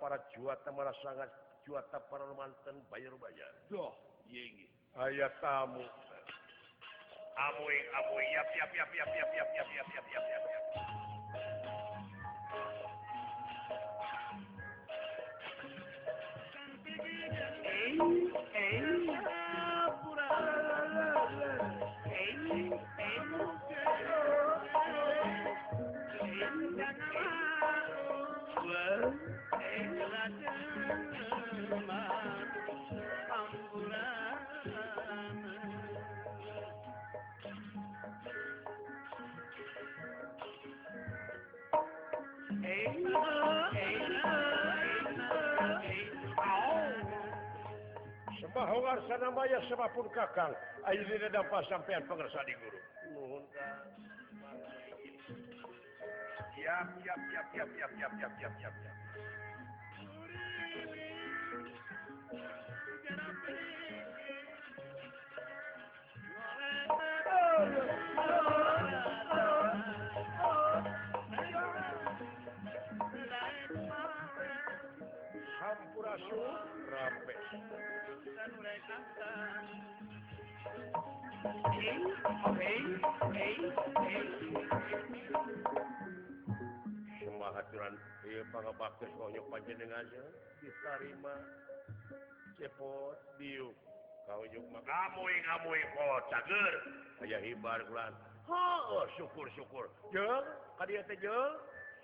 para juata malah sangat juata para mantan bayar bayar. Doh aya tamu amu amu yap yap yap yap yap yap yap yap yap yap yap. sana maya semapun kakang Ayo ini dampak sampean pengersa di guru. Nuhun Siap, siap, siap, siap, siap, siap, siap, siap, siap. aturan banyaknyok panjenengan ditarima cepot biuk kauyuk makamu kamu pot cager. Aya hibar bulan oh syukur syukur. Jeng kadia teh jeng.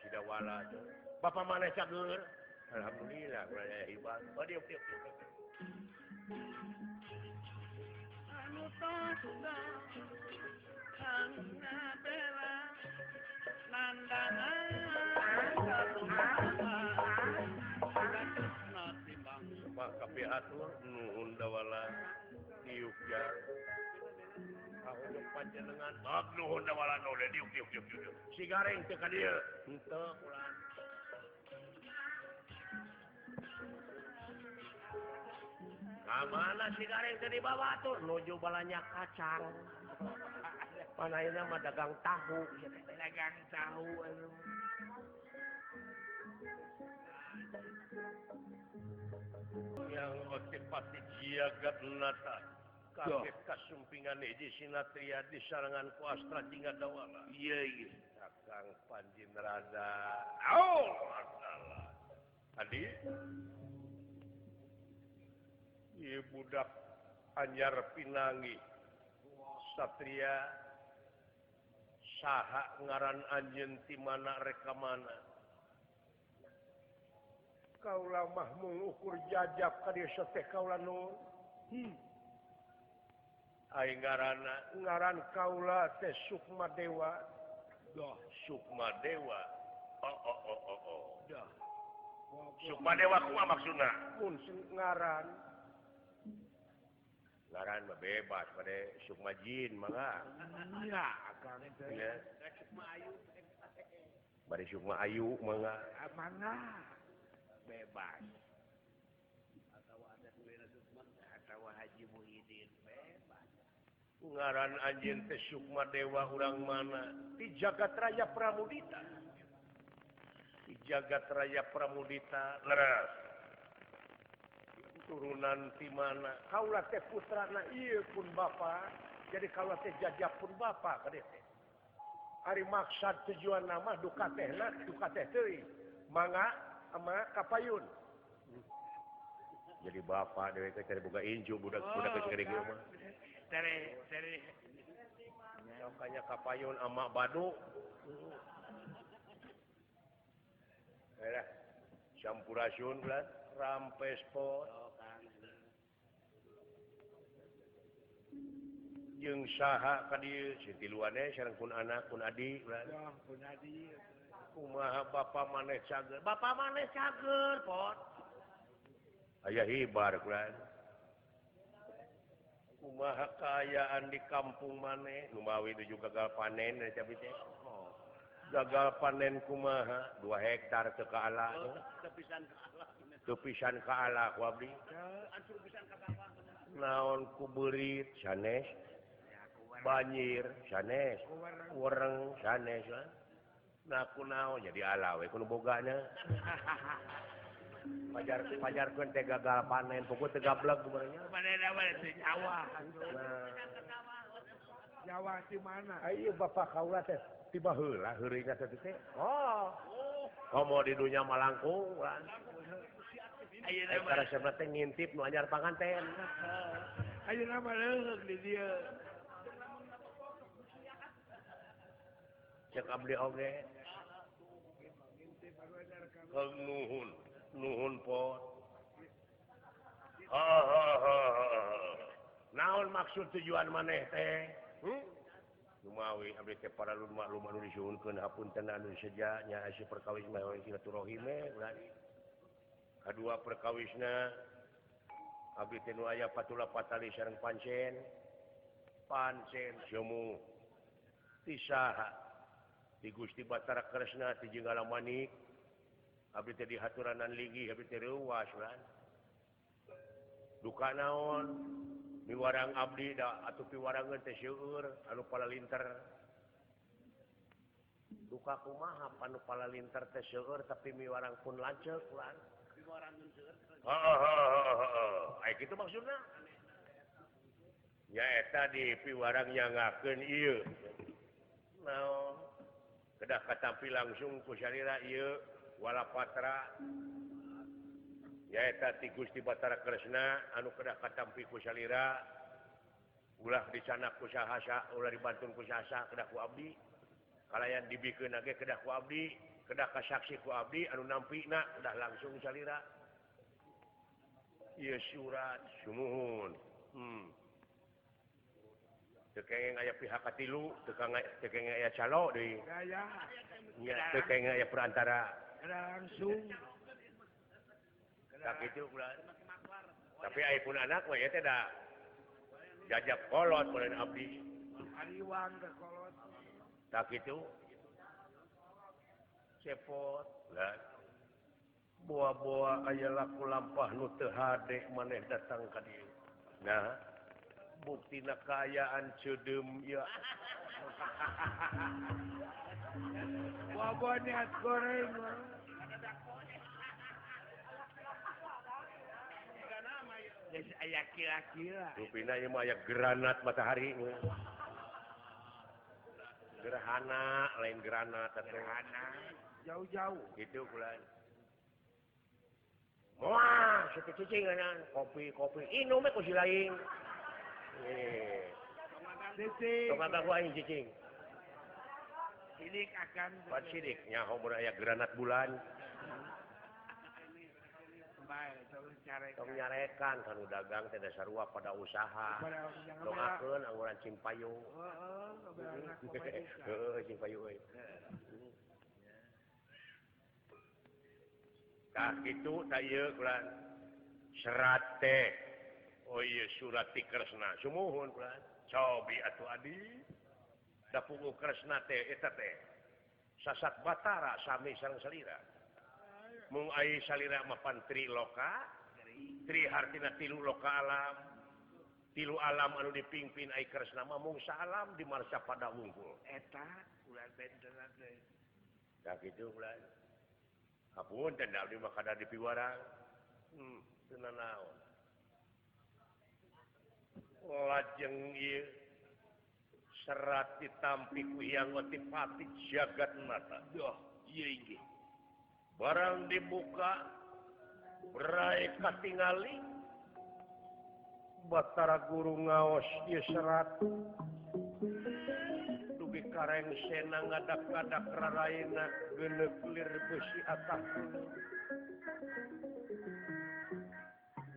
Sida wala jeng. Bapak mana cager. Alhamdulillah bulan ayah hibar. Oh diuk diuk diuk anu tosta kang na bela. atur nuhundawala tiupnya panjenengan. Nuhundawala oleh tiup tiup tiup tiup teh ka dieu henteu ulah Ka mana si garing teh dibawa tuh nuju balanya kacang. Panayana mah dagang tahu. Dagang tahu anu yang waktu pasti jagat nata kaget kasumpingan di sinatria di sarangan ku astra jingga dawala. Iya iya. Kakang panjin rada oh masalah. Tadi iya budak anyar pinangi satria sah ngaran Anjen ti mana reka mana. Kaula mah kauulamah mengukur jajab kaulan ngaran ah. kaula teh Sukma Dewa. Doh Sukma Dewa. Oh, oh, oh, oh, oh. Sukma Dewa ku maksud ngaran. ngaran bebas pada Sukmajin malah bari Sukma Ayu. Mangga mangga bebas. Atau ada Sukma atawa Haji Muhyiddin bebas. Ngaran anjeun teh Sukma Dewa urang mana? Di jagat raya Pramudita. Di jagat raya Pramudita leres. turunan di mana? Kaulah teh putra na iya pun bapak jadi kaulah teh jajah pun bapak kade teh hari maksud tujuan nama duka teh na duka teh teh. Mangga sama kapayun. Jadi bapak dewe teh cari buka inju budak oh, budak kecil di mah. Cari cari. Kayaknya kapayun ama badu. Eh, campurasun kan rampes pot. jeung saha tadi Siti luane sarang pun anak pun Adi kumaha Bapak maneh cager? Bapak maneh cager pot. Aya hibar Quran kumaha kayaan di kampung maneh? Numawi itu juga gagal panen eh, tapi teh. Gagal panen kumaha? Dua hektar ke kalah oh, tepisan kepisan kalah wabli naon ku beurit sanes. banjir sanes. Orang sanes naku nao jadi alawe kuno boganya. Pajar pajar kuen teh gagal panen pokok teh gablek kumaranya panen apa teh Jawa. Jawa di mana? Ayo bapak kaula teh tiba heula heureungna teh teh. Oh. Komo di dunya malangkung ayeuna mah teh ngintip nu anyar panganten. Ayeuna mah leuweuk di dieu nuhun. Nuhun pot. Naon maksud tujuan maneh teh? Hmm? Lumawi para rumah nu disuhunkeun hapun seja nya asi perkawis mewe silaturahime Kadua perkawisna abdi teh nu aya patula patali sareng pancen. Pancen semu tisaha di Gusti Batara Kresna tijinggala manik habis jadi haturanan ligi Abdi teh reuwas kan? Duka naon? Di warang abdi da atuh piwarangeun teh seueur anu palalinter duka kumaha anu palalinter teh seueur tapi miwarang pun lanceuk lan di warang seueur heeh heeh kitu maksudna? Ya eta di piwarang nyangakeun ieu. Naon? kedah katapi langsung kusyaira iwala patra nyaeta ti Gusti Batara Kresna anu kedah katapi kusalira ulah di sana kusahasa ulah dibantun dibanun kedah ku Abdi. Kalian dibikin kedah ku Abdi kedah kasaksi ku Abdi anu nampi na langsung salira iya surat sumuhun. Hmm. tekengeng aya pihak katilu tekang cekeng aya calo deui. Nya cekeng aya perantara. Langsung. Tak itu tapi ayah pun anak mah ya teh da jajak kolot mulai abdi. Ariwang ke kolot. Tak itu cepot lah. Buah-buah aya laku lampah nu teu hade maneh datang ka dieu. Nah. bukti kayaan cudem ya. Hahaha niat goreng aya kira-kira. Mah aya granat matahari. Gerhana lain granat gerhana. Jauh-jauh. Gitu bulan. Wah, cuci-cuci kanan, kopi, kopi. Ini nomor kusilain. akannya aya granat bulan. nyarekan kalau dagang tidak sarua pada usaha. Doakan angguran cimpayung itu serat teh. Oh iya surati Kresna semohun cobi atau Adi. Dapungu Kresna teh eta teh sasak Batara sami sareng salira. Mung ai salira mapan tri loka. Tri hartina tilu loka alam. Tilu alam anu dipimpin ai Kresna mah. Mung salam di marsa pada unggul. Eta ulah bentena teh da kitu ulah apun dan da di makada di piwarang. Hmm tenanaon lajeng serat ditampiku yang ngotipati jagat mata. Doh barang dibuka berai katingali Batara guru ngaos ieu serat. Dugi kareng sena ngadak-ngadak raraina genep lir besi atas.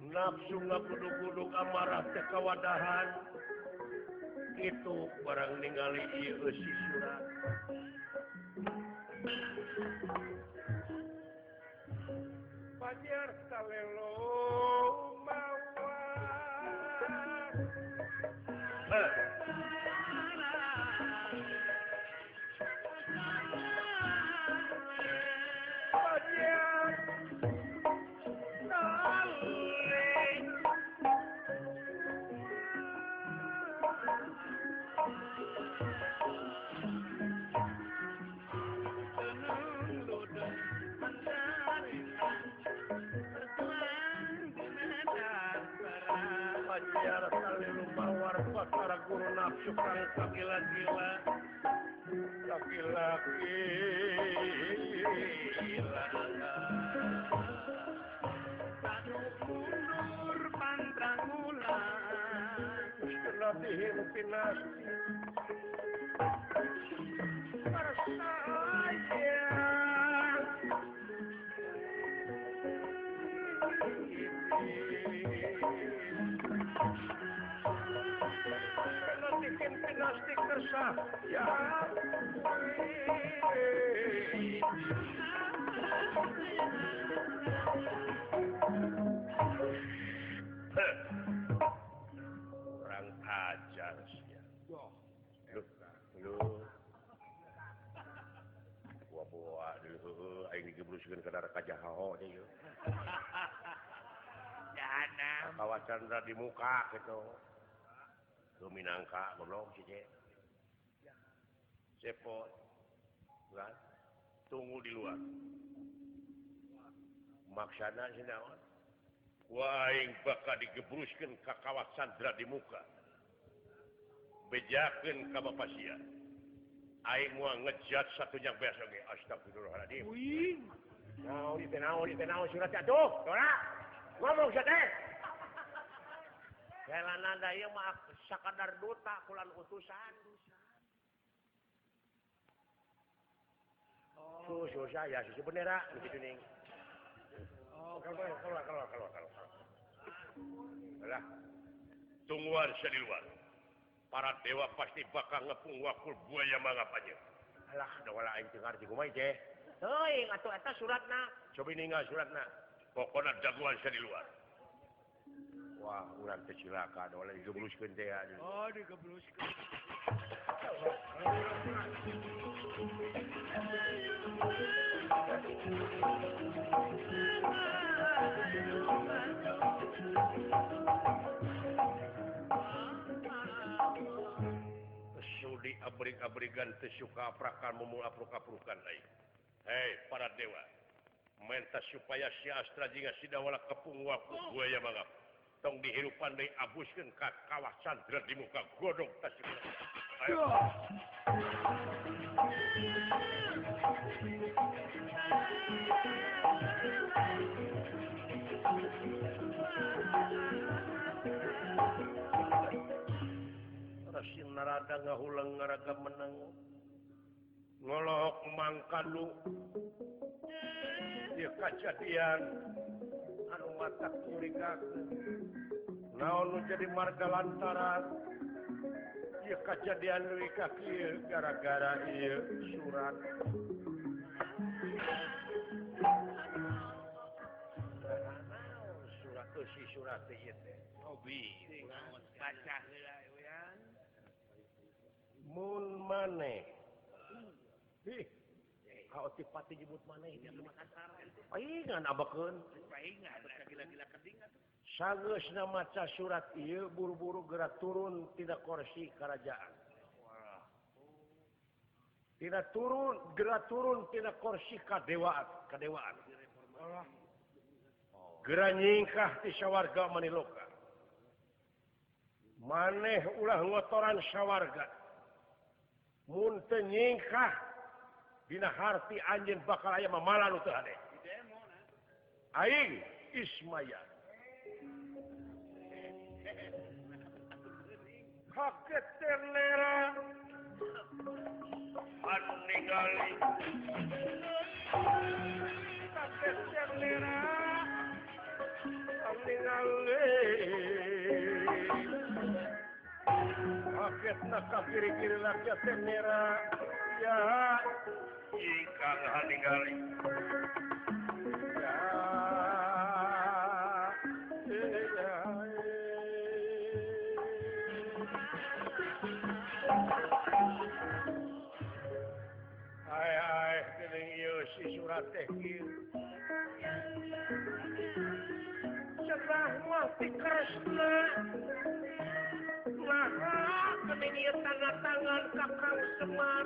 nafsu ngakudu-kudu amarah kawadahan. Itu barang ningali si surat. Banyak kalau mau bawar pakar guru nafsu kang sakila gila sakila gila Tadu mundur pantrangulan Setelah dihirupi nasi Bersama nas tych krszach. ya Kurang ajar sih. Lu, lu. Wah, buah dulu. Aing digebruskeun ke darah kajah haho deh yuk. Kawasan di muka gitu. Minangka belum cepo tunggu di luar maksana senawan waing bakal digebruskan ke kawat Sandra di muka Bejakeun ke Bapak Sia aing mau ngejat satunya besok ge astagfirullahaladzim Wih. Nah, naon tenau, ini tenau, surat atuh. tolak. Ngomong, seteh. daya maaf sakadar duta kulan utusan. Oh. susah ya susu bendera begitu nih oh, kalau kalau kalau kalau kalau kalau tungguan luar. para dewa pasti bakal ngepung wakul buaya mangapanya alah ada wala aing dengar di kumai teh heuing atuh eta suratna. Coba ningali suratna. Pokona jagoan luar. Wah kurang kecilaka oleh digebruskan teh Oh digebruskan. Sudi abrik-abrigan tesuka aprakan memula apruka-aprukan lain. Hei para dewa, mentas supaya si Astra jika sidawala kepung waktu oh. gue ya bangap. tong dihirupan dari abuskan ke kawah sandra di muka godong tasik ayo. Rasin narada ngahulang ngaraga menang. ngolok mangkalu dia kejadian anu mata curiga. Naon jadi marga lantaran? Dia kejadian lu kaki gara-gara iya surat. Surat tuh si surat iya teh. Hobi baca mun maneh. sangus maca surat ieu buru-buru gerak turun tidak korsi kerajaan. Tidak turun gerak turun tidak korsi kadewaan kedewaan gera nyingkah di sawwarga meniluka maneh ulah ngotoran sawarga. Mun teu nyingkah Dina harti anjing bakal aya mamalan teu hade. Aing Ismaya. kaget terlera. An ningali. Haket terlera. An ningali. Haket nak kiri-kiri rakyat terlera. jahat ingkang haningali setelah muati Krishna maha kening tangan-tangan kakang Semar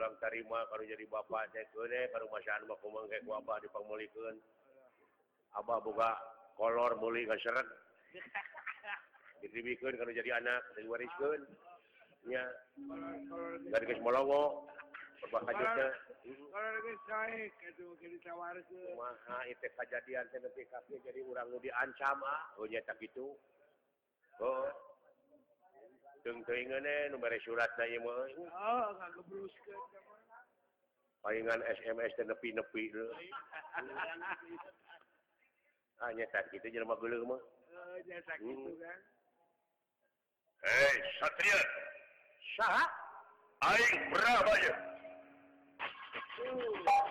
ulang tarima kalau jadi bapak cekde eh, baru mah bakumang kayak wabah dipangmulikeun Abah buka kolor boleh nggak seret. Ditibikan kalau jadi anak diwariskan ya dari guys molowo berbahasa juga maha itu kejadian nanti kaki jadi orang lu diancam ah. Oh nyetak itu oh. surat palingan SMS dan nepi-nepi hanya saat itu jelma belum Hei Satria Syah Aing berapa ya? Uh.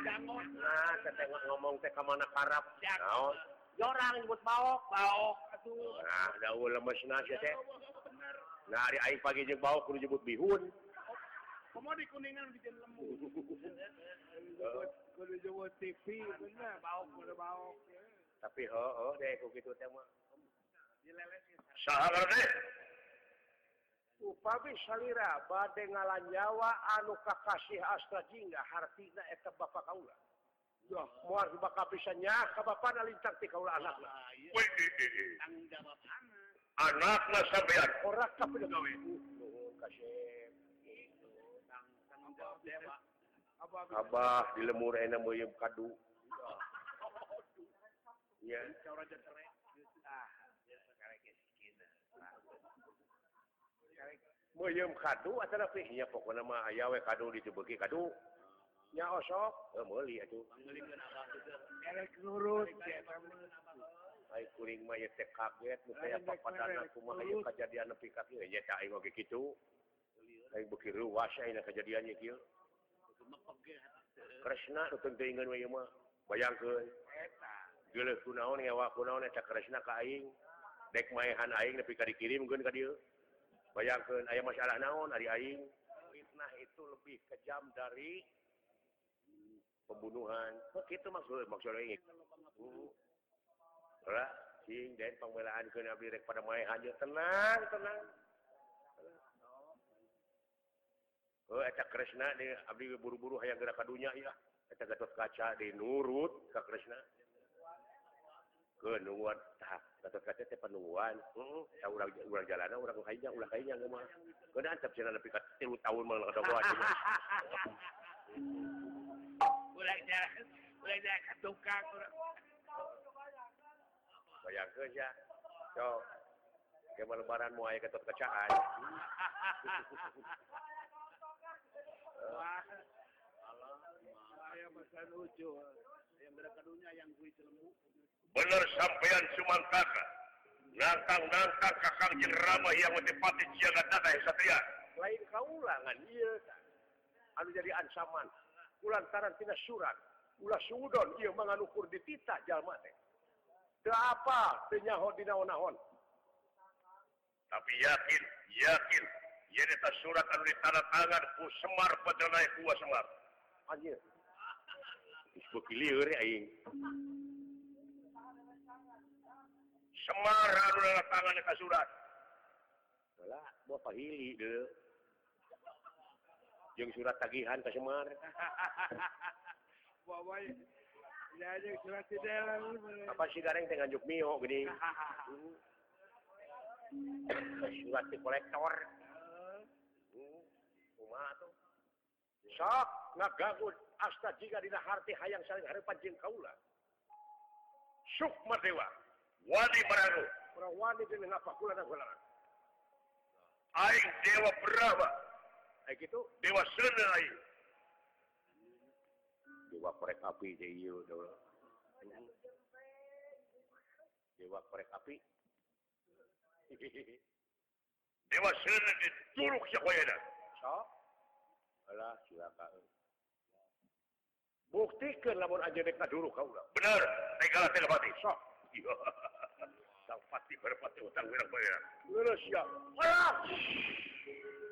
nah, ngomong teh ka mana Arab orang nyebut bawok bawok nah, lemes nah hari aing pagi jeung bawok kudu nyebut bihun Komo di kuningan bikin lemu. Kudu jebut TV bener bawok kudu bawok. Tapi heuh deh ku kitu teh mah. Dileles. Saha teh? upami salira bade ngalan nyawa anu kakasih astrajinga hartina eta bapak kaula Duh, muar bisa nyah ka bapak nalintang ti kaula anakna. Ah, eh, eh, eh. Tanggung jawab anak. Anakna sampean. Ora kapil gawe. Kasih. Tanggung jawab dewa. Abah di lemur enak moyem kadu. Ya. Cara meyem kadu atau nya pokona mah ayawe kadu dicebuki kadu nya osok oh, eh, meuli atuh elek nurut ai kuring mah teh kaget nu saya papadana kumaha ieu kajadian nepi ka kieu nya teh aing oge kitu aing beuki ruas aya kejadiannya kieu Krishna nu teuingan we mah bayangkeun geuleuh kunaon ya kunaon eta Krishna ka aing. Dek maehan aing nepi ka dikirimkeun ka dieu bayangkan ayah masalah naon hari aing fitnah itu lebih kejam dari pembunuhan begitu maksud maksud aing lah sing dan pembelaan ke nabi rek pada mae aja tenang tenang Oh, eta Krishna di abdi buru-buru hayang gerak kadunya ya. Eta gatot kaca di nurut ka Krishna. nuan saja urang ulang jalan ulang kayaknya ulang kayaknya rumah keancap lebih tilu tahun tukang bayang ya. so kemana lebaran mau ayah ketot kecaan Wah, Allah, saya pesan lucu. Eh. Yang berkadunya yang gue lemu. bener sampeyan cuman kakak nantang nantang kakang jeng ramah yang menepati jaga data yang satria. Lain kaulangan iya anu jadi ansaman ulantaran tina surat. Ulah sudon iya menganukur di tita jalma teh. Apa? Teu nyaho dina naon tapi yakin yakin. Yen eta surat anu ditandatangan ku semar pedernai kuah semar. Anjir. Ibu kilir aing. Semar tangan ke surat Bapakili yang surat tagihan ke Semar. Apa sih gareng teh nganjuk mio gini? Surat di kolektor. Hmm, kumaha tuh? Sok ngagagut asta jika dina harti hayang saling harapan jeung kaula. Sukma dewa. wani barangu kurang wani dengan apa kula dan kula aing dewa berapa kayak gitu? Dewa sana aing dewa korek api deh iyo dewa dewa korek api. Dewa sana di turuk siapa ya dah so? Alah silakan. Buktikan lamun aja dek dulu kau lah. Benar. Tegala telepati sok so? Salfati berpati utang wirang bayar. Lurus ya. Olah!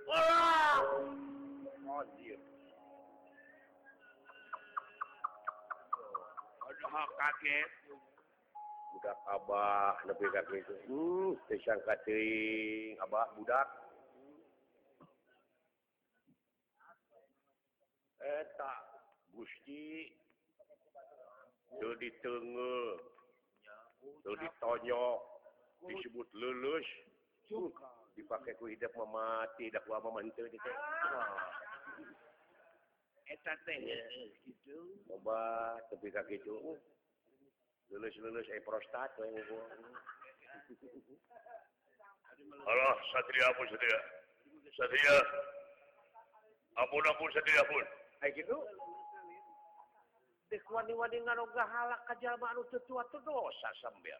Olah! Mozir. Aduh kaget. Budak abah lebih kaget itu. Hmm, disangka cering abah budak. Eta Gusti Jadi tengah ditonyo disebut lulus. Dipakai ku hidup memati dakwa mementu gitu eta teh gitu. Coba tapi kaki itu lulus lulus eh prostat eh, Allah satria pun satria satria. Ampun ampun satria pun. Kayak gitu wadi-wadi nganoga halak jalma anu tetua terdosa sambil.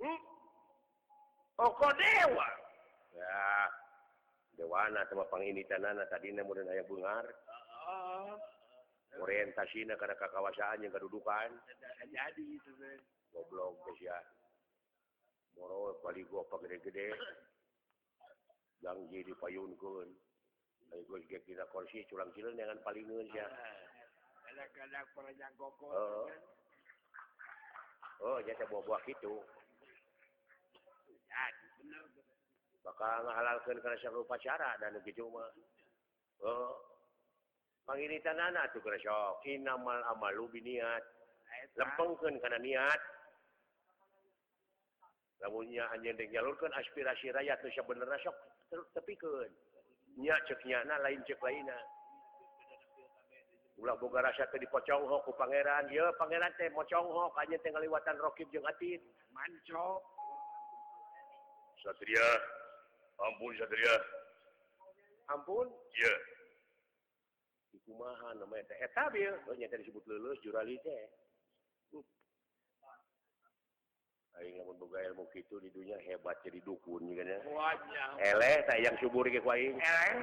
Hmm? oko dewa. Ya. Dewana sama pangini tanana tadinya mudah ayah bungar. uh, uh, orientasinya karena kekawasan yang kedudukan jadi itu goblok guys ya moro balik gua apa gede-gede. Yang jadi payun kun Ayo kita kursi curang cilin dengan paling ya. Uh, kadang-kadang perjang koko oh. oh jasa buah-buah gitu. Bakal ngahalalkan karena syahru upacara dan begitu mah oh. Pangiritan anak tuh karena syok. Inamal amalu biniat lempengkan karena niat. Lamunnya hanya dijalurkan aspirasi rakyat tuh sebenarnya syok. Tepikan nyak ceknya na lain cek lainnya ulah boga rasa tuh dipoconghok ku pangeran. Ya pangeran teh moconghok. Hanya teh ngaliwatan rokib jeung atin. Manco. Satria. Ampun satria. Ampun? Iya. Kumaha namanya teh? Eh, Eta bil nya teh disebut lulus jurali teh. Aing lamun boga ilmu kitu di dunia hebat jadi dukun juga nya. Wajah. Eleh tak yang subur ku aing. Eleh.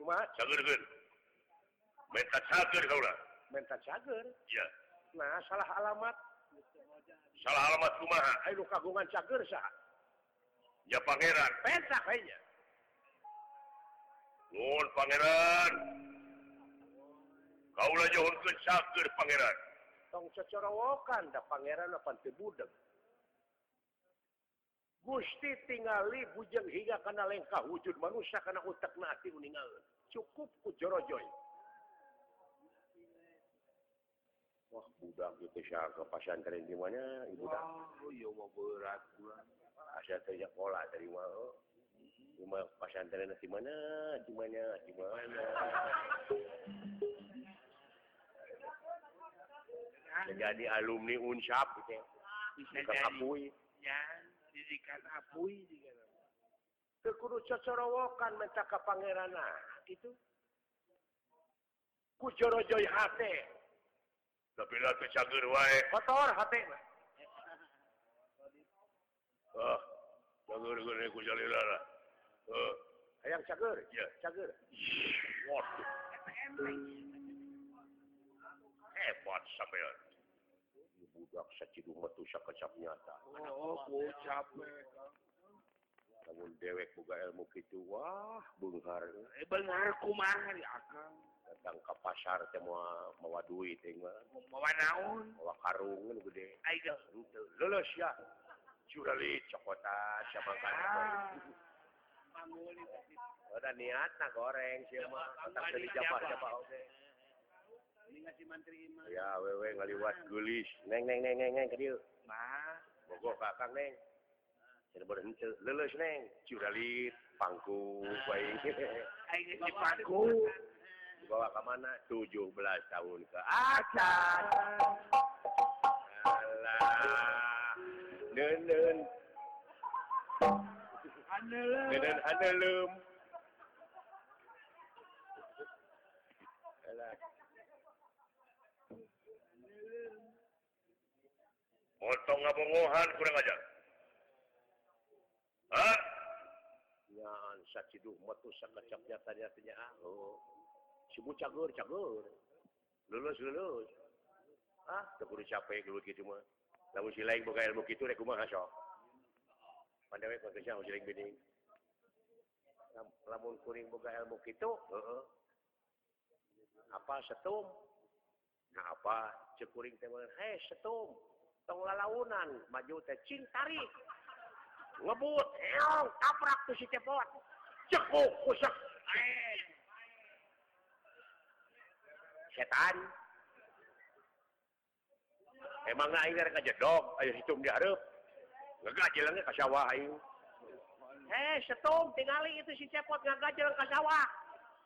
cuma cager ya nah salah alamat salah alamat rumah Aduh kagungan cager sah ya Pangeran penta kayaknya Nun Pangeran kaulah jauh ke cager Pangeran tong cocorowokan dah Pangeran apa teu budeg Gusti tingali bujeng hingga karena lengkah wujud manusia karena utak nati meninggal cukup kujorojoy Wah budak itu siapa ke pesantren di mana ibu dak? Oh iya mau berat gua. Asal saya sekolah dari oh. mana? Cuma pesantren di mana? Di mana? Di mana? Jadi alumni unsap gitu. Ya. Ah, jadi, ya. didikan apui juga. Teu kudu cocorowokan minta ka pangerana itu ku jorojoy hate. Tapi lah teu cager wae. Kotor hate. Mah ah, ah cagerkeun ku jalila lah eh hayang ah. cager? Iya. cager? Waduh. Hebat. Sampai ucap-ucapnyata namun dewek buka ilmu gitu Wah Benghar. Eh, Bengarku akang. datang ke pasar teh mau mawa duit mawa. Naon? Mawa karung gede. Lulus ya. Curali cokotan siapa kan udah niat nah goreng siapa tentang jadi siapa siapa oke. ya wewe ngaliwat gulis neng neng neng neng neng ke dia. Nah bogoh kakang neng. Jadi bodoh lelus neng. Curalit pangku baik di pangku. dibawa ke mana? tujuh belas tahun ke atas. Alah. Nenen. Nenen anelum potong ngabongohan kurang aja subuh ah, oh. cagur cagur. Lulus lulus. Ah keburu capek dulu gitu mah Lamun si lain buka ilmu gitu rek kumaha sok pandewe potensial si lain bening lamun kuring buka ilmu gitu heeh. Apa setum? Nah apa? Cekuring teman hei setum. tong lalaunan maju tehcing tarik ngebut eong kaprak tuh si cepot. Cekuk kusak. Setan. Emang aing rek kajedog, dong ayo hitung hareup nggak jalannya ka sawah aing. Eh setum tingali itu si cepot nggak jalan sawah.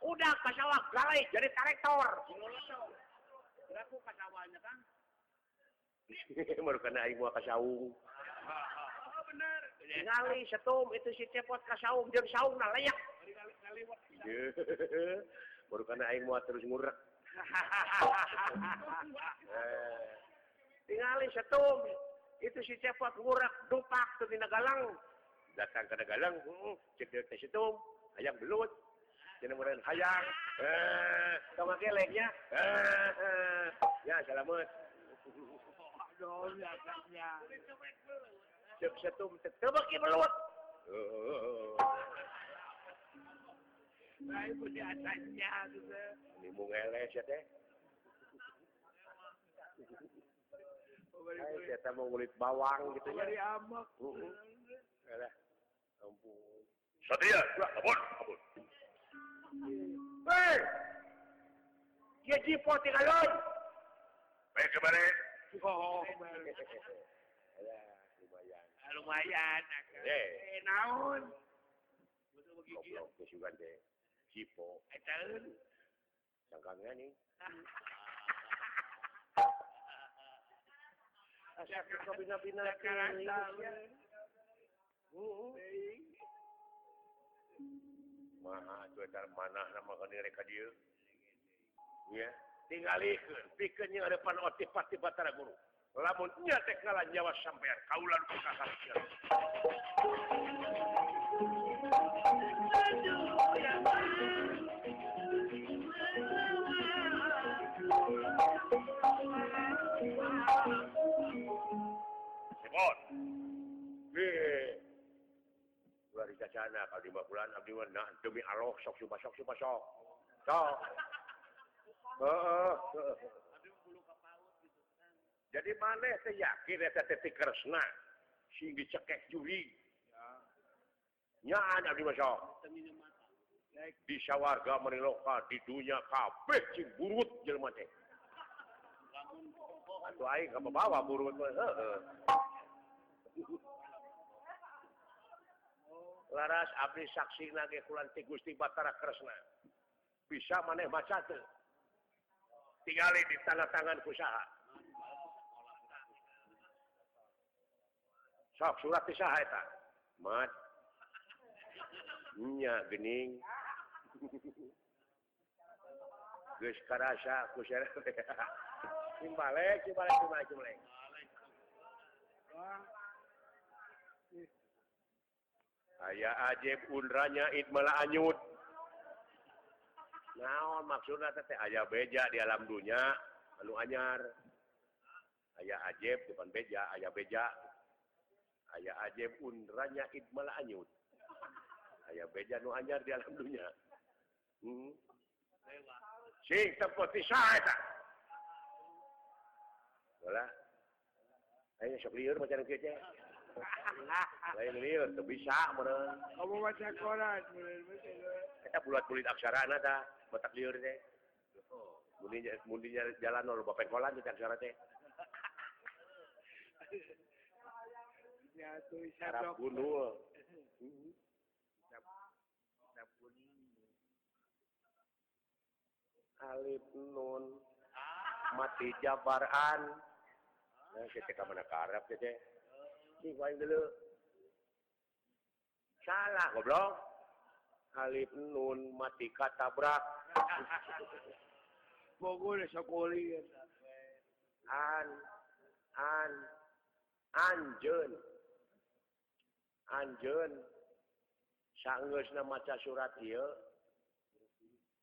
Udah ka sawah galai jadi tarektor. Aku ka sawahnya kan kasung itu si cepot ka saung na layak. Baru kena aing muat terus ngurek. Tingali setum itu si cepot eh. ngurek dupak tuh di galang datang ke galang hmm, cek teh setum hayang belut. Jeneng hayang. Eh. Sama keleknya eh, eh. ya selamat. dong agaknya cep satu mentek tebak ki meluat Nah, ibu di atasnya, gitu. Ini mau ngeles, ya, teh. Hai, saya mau ngulit bawang, gitu, ya. Dari amok. Heeh. Alah. Ya, lah. Ampun. Satria, gua, abun, abun. Hei! Dia jipo, tinggal lo! Baik, kembali. Akbar. Ya, lumayan. Lumayan. Ah, ah, eh. eh, naon? Goblok eh, ah, ke sugan teh. Cipo. Etaeun. Sangkangnya nih. Asyik kau bina-bina ke Indonesia. Hmm. Hmm. Maha, itu mana nama kena reka dia. Ya. Yeah. tinggalkan pikirnya depan otipati Batara Guru lamunnya teknalan Jawa sampean kaulan kakak Sebon. Wih. Dua rika sana kalau bulan abdi mah nah, demi Allah sok sumpah sok sumpah sok. Sok. jadi maneh yakin titik Kresna? Sing dicekek julinyaan bisa warga meniloka di dunia kabeh cing burut jelma teh atuh aing ka bawa burut heeh. Laras abdi saksi nage kulanti Gusti Batara Kresna. Bisa maneh maca teh tinggal di tanda tangan usaha sok surat usaha eta mat nya gening geus karasa ku Kimbalek, kimbalek, kimbalek, kimbalek. aya ajeb undranya it malah anyut. nah teh aya beja di alam dunya lalu anyar. Aya ajib depan beja aya beja. Aya ajib undranya idmal anyut. Aya beja nu anyar di alam dunya. Hmm. sing seperti syaitan. Wala ayo sok liur macam kieu lain liur tuh bisa meren kamu baca koran kita bulat bulit aksara na batak liur teh. Mundinya mundinya jalan lalu bapak kolan tuh aksara teh. Ya tuh isyarat bunuh Alif Nun. Mati Jabaran. Nah, kita mana arab teh. sih paling dulu salah goblok alif nun mati kata berat Bogor sekoli an an anjeun anjeun sanggeusna maca surat ieu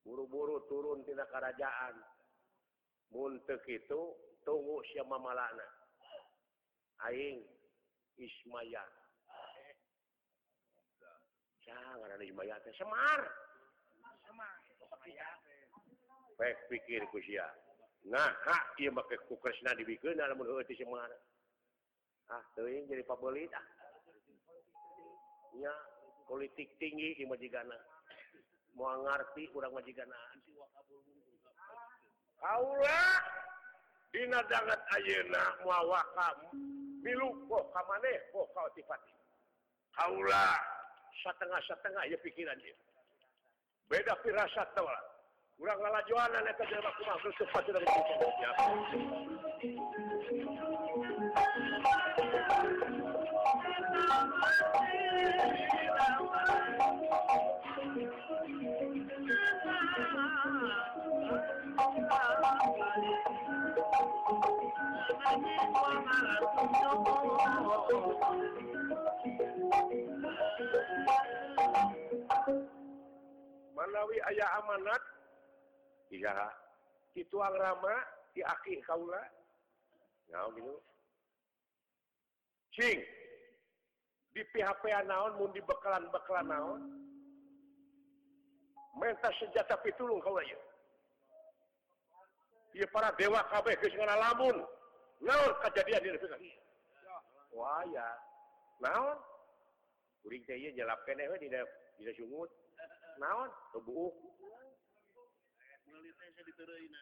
buru-buru turun tina kerajaan. Mun teu kitu tunggu sia mamalana aing. Ismaya. Siapa nana Ismaya? Semar. Semar. Pek pikir ku sia. Ngaka ieu make ku Krishna dibikeun lamun heueuh ti Semar. Ah, teuing jadi pabeulit ah. Ya, politik tinggi di majigana. Moal ngarti urang majigana. Kaula dina dangat ayeuna moal wakam. Hmm. bilu kok kam maneh kok kau tipati kaula setengah setengah ya pikiran dia beda firasat tau lah kurang lala jualan itu dia aku masuk cepat tidak manawi aya amanat. Iya dituang rama diaki kaula. Nah, sing di PHP naon mau di bekalan bekalan naon? Mentas senjata pitulung kaula ya Iya para dewa kabeh geus lamun. naon kejadian diri waya naon kuring teh ieu jalap keneh we dina dina sungut naon tubuh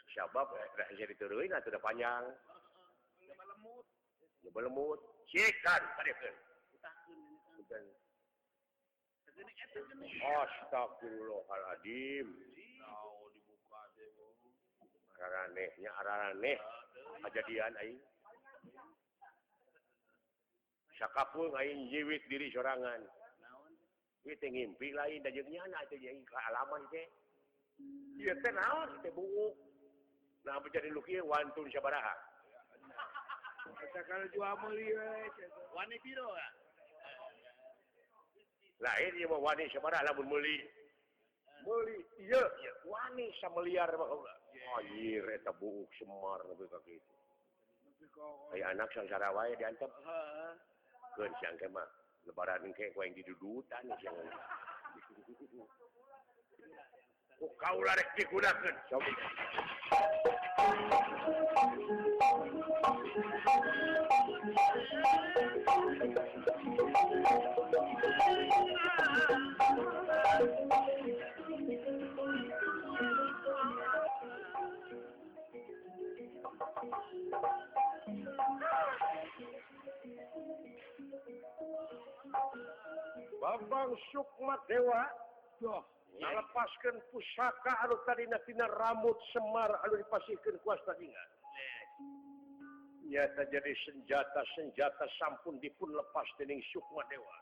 Syabab eh, bisa dituruin atau udah panjang. Coba lemut. Coba lemut. Sikan, padekan. Bukan. Astagfirullahaladzim. Araranehnya, araraneh. kejadian aing. Sakapung aing jiwit diri sorangan. Kita ngimpi lain dan jadinya anak itu jadi kealaman teh. Iya teh naon teh bungu. Nah menjadi luki wantun sabaraha? Kita kalau jual meli wani piro lain dia mau wani sabaraha lamun meli meli iya iya wani sameliar mah Ayir, eta buuk semar nabi ka kitu. Hay anak sang wae diantep. Heeh. Keun siang ke mah lebaran engke ku aing didudutan siang. Oh, ku kaula rek dikudakeun. Sok. Babang Sukma Dewa Duh, lepaskan pusaka Alu tadi natina rambut Semar Alu dipasihkan kuas tadinya nyata jadi senjata-senjata sampun dipun lepas dening Sukma Dewa.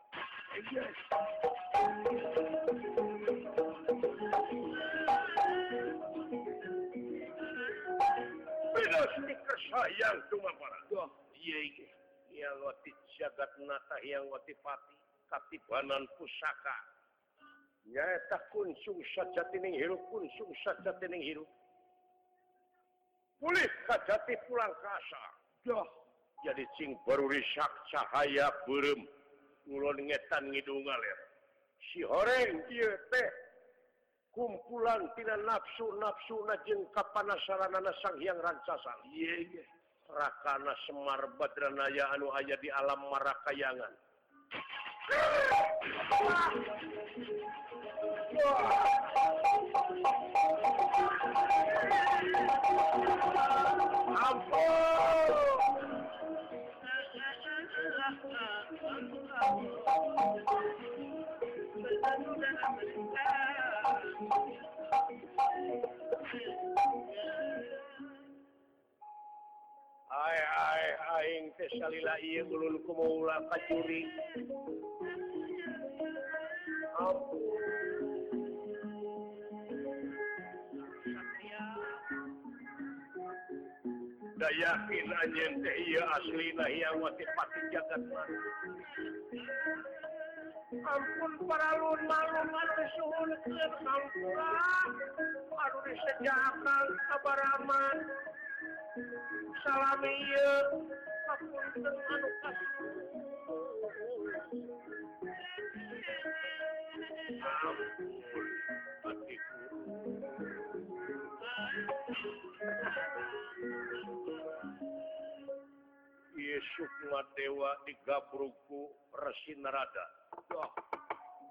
sayang cuma para yang wati jagat nata yang watipati katibanan pusaka nyata kunsung sajatining hirup kunsung sajatining hirup pulih kajati pulang kasa dah jadi cing baru risak cahaya berem ngulon ngetan ngidung ngalir si horeng iya teh kumpulan tina nafsu nafsu najeng kapanasaranana sang yang rancasa rakana Semar Badranaya anu aya di alam marakayangan. Ampun. aing kumaha ulah kacuri. Yakin anjeun teh ieu aslina nah wati pati jagat ampun para lun malum atas suhun kampura aduh disejakan kabaraman salami Sukma Dewa digabruku Resinrada oh.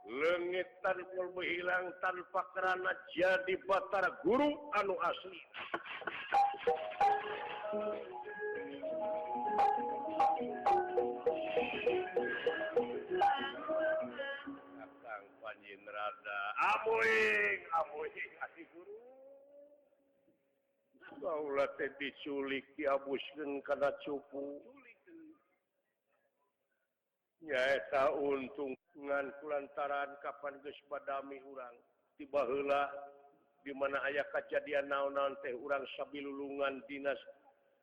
Leungit tanpa hilang tanpa kerana jadi Batara guru anu asli. Panjinrada amuing amuing asih guru. Kaulah teh diculik diabuskeun kana cupu. Nyaeta untung ngan kulantaran kapan geus badami urang. Tiba heula di mana aya kejadian naon-naon teh urang sabilulungan dinas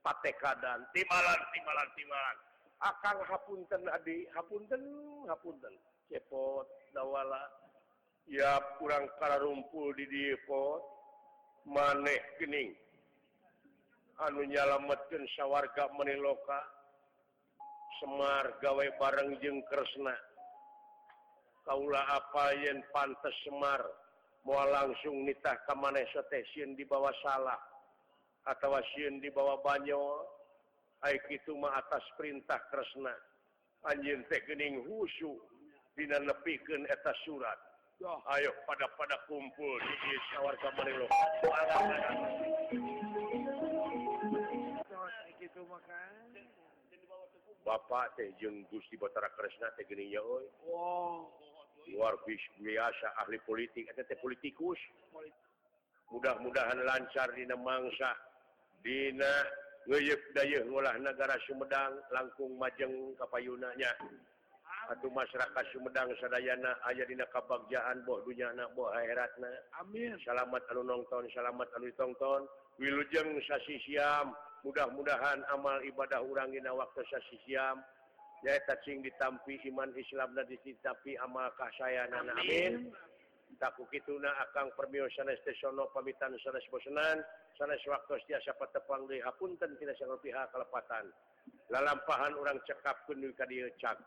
patekadan timalan timalan timalan akan hapunten adi. Hapunten hapunten. Cepot dawala. Ya kurang kararumpul rumpul di depot. Maneh gening anu nyalametkeun sawarga meniloka Semar gawe bareng jeung Kresna kaula apa yen pantes Semar? Moal langsung nitah ka maneh di bawah salah. atau di bawah Banyo itumah atas perintah Kresna. Anjing tekening husu dina nepikeun eta surat. Oh. ayo pada pada kumpul sawwar Bapak tehjeng Gusti Batara Kresna teh geuning ya euy wow. luar biasa ahli politik eta teh politikus. Mudah-mudahan lancar dina mangsa. Dinalah negara Sumedang langkung majeng kapayunanya. Aduh masyarakat Sumedang Sadayana aya dina kabagjaan boh dunya anak boh akhiratna. Amin. Salamat anu nonton salamat anu ditonton. wilujeng sasi siam mudah-mudahan amal ibadah urang dina waktu sasi siam. Ya cing ditampi iman Islam dan ditampi amal kasayana amin, amin. Daku kituna akan permio sanes tesono pamitan sanes bosenan, sanes waktu setiasa patepang di hapunten tidak sangat pihak kelepatan. Lalampahan orang cekap ka dieu cak.